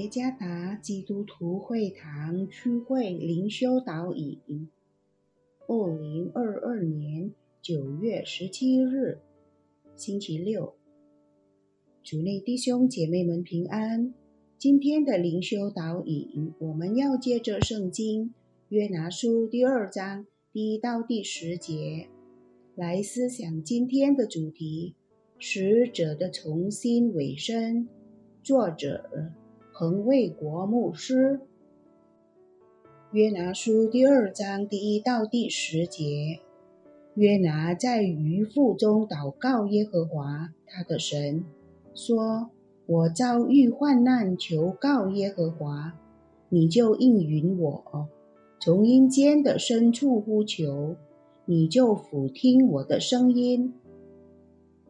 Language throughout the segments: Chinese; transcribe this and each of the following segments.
耶加达基督徒会堂区会灵修导引，二零二二年九月十七日，星期六，主内弟兄姐妹们平安。今天的灵修导引，我们要借着圣经约拿书第二章第一到第十节来思想今天的主题：使者的重新委身。作者。恒卫国牧师，约拿书第二章第一到第十节，约拿在鱼腹中祷告耶和华他的神，说：“我遭遇患难，求告耶和华，你就应允我；从阴间的深处呼求，你就俯听我的声音。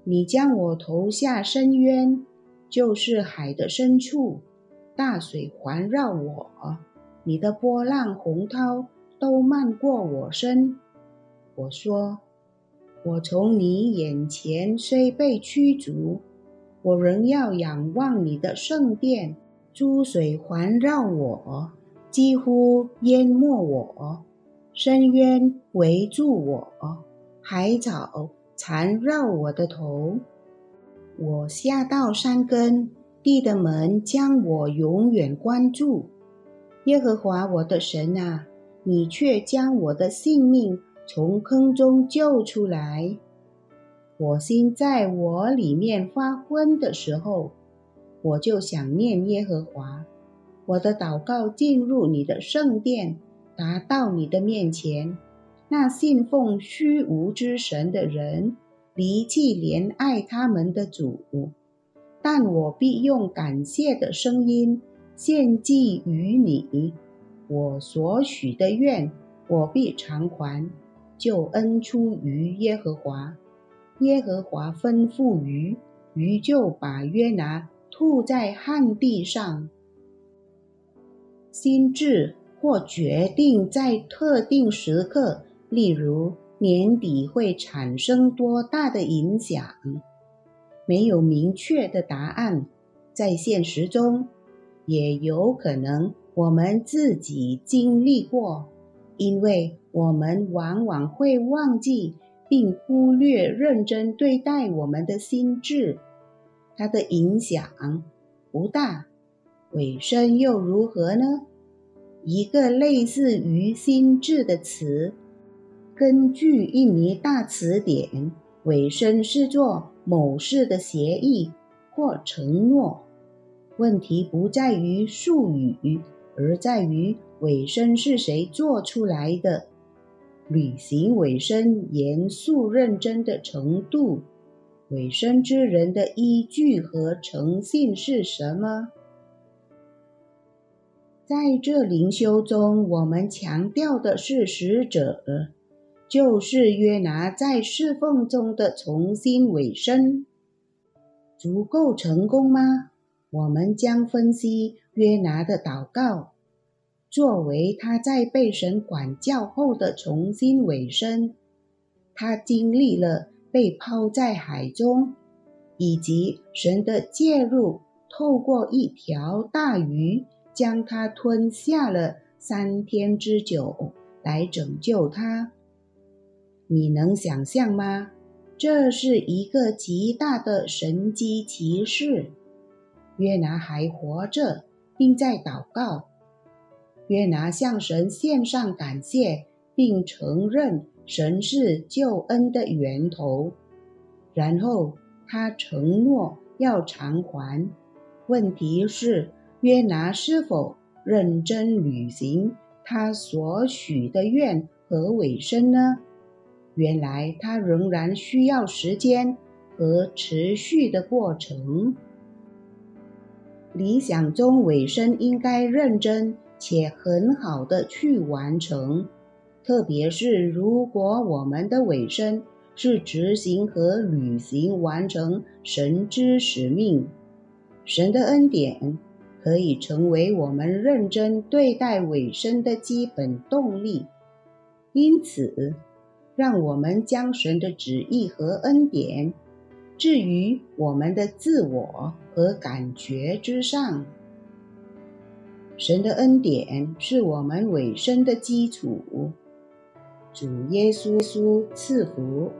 你将我投下深渊，就是海的深处。”大水环绕我，你的波浪洪涛都漫过我身。我说：我从你眼前虽被驱逐，我仍要仰望你的圣殿。珠水环绕我，几乎淹没我；深渊围住我，海藻缠绕我的头。我下到山根。地的门将我永远关住，耶和华我的神啊，你却将我的性命从坑中救出来。我心在我里面发昏的时候，我就想念耶和华。我的祷告进入你的圣殿，达到你的面前。那信奉虚无之神的人，离弃怜爱他们的主。但我必用感谢的声音献祭于你，我所许的愿，我必偿还。救恩出于耶和华，耶和华吩咐鱼，鱼就把约拿吐在旱地上。心智或决定在特定时刻，例如年底会产生多大的影响。没有明确的答案，在现实中，也有可能我们自己经历过，因为我们往往会忘记并忽略认真对待我们的心智，它的影响不大。尾声又如何呢？一个类似于心智的词，根据印尼大词典，尾声是做。某事的协议或承诺，问题不在于术语，而在于尾声是谁做出来的。履行尾声严肃认真的程度，尾声之人的依据和诚信是什么？在这灵修中，我们强调的是使者。就是约拿在侍奉中的重新委身，足够成功吗？我们将分析约拿的祷告，作为他在被神管教后的重新委身。他经历了被抛在海中，以及神的介入，透过一条大鱼将他吞下了三天之久，来拯救他。你能想象吗？这是一个极大的神机骑士。约拿还活着，并在祷告。约拿向神献上感谢，并承认神是救恩的源头。然后他承诺要偿还。问题是，约拿是否认真履行他所许的愿和委身呢？原来它仍然需要时间和持续的过程。理想中尾声应该认真且很好的去完成，特别是如果我们的尾声是执行和履行完成神之使命，神的恩典可以成为我们认真对待尾声的基本动力。因此。让我们将神的旨意和恩典置于我们的自我和感觉之上。神的恩典是我们委身的基础。主耶稣赐福。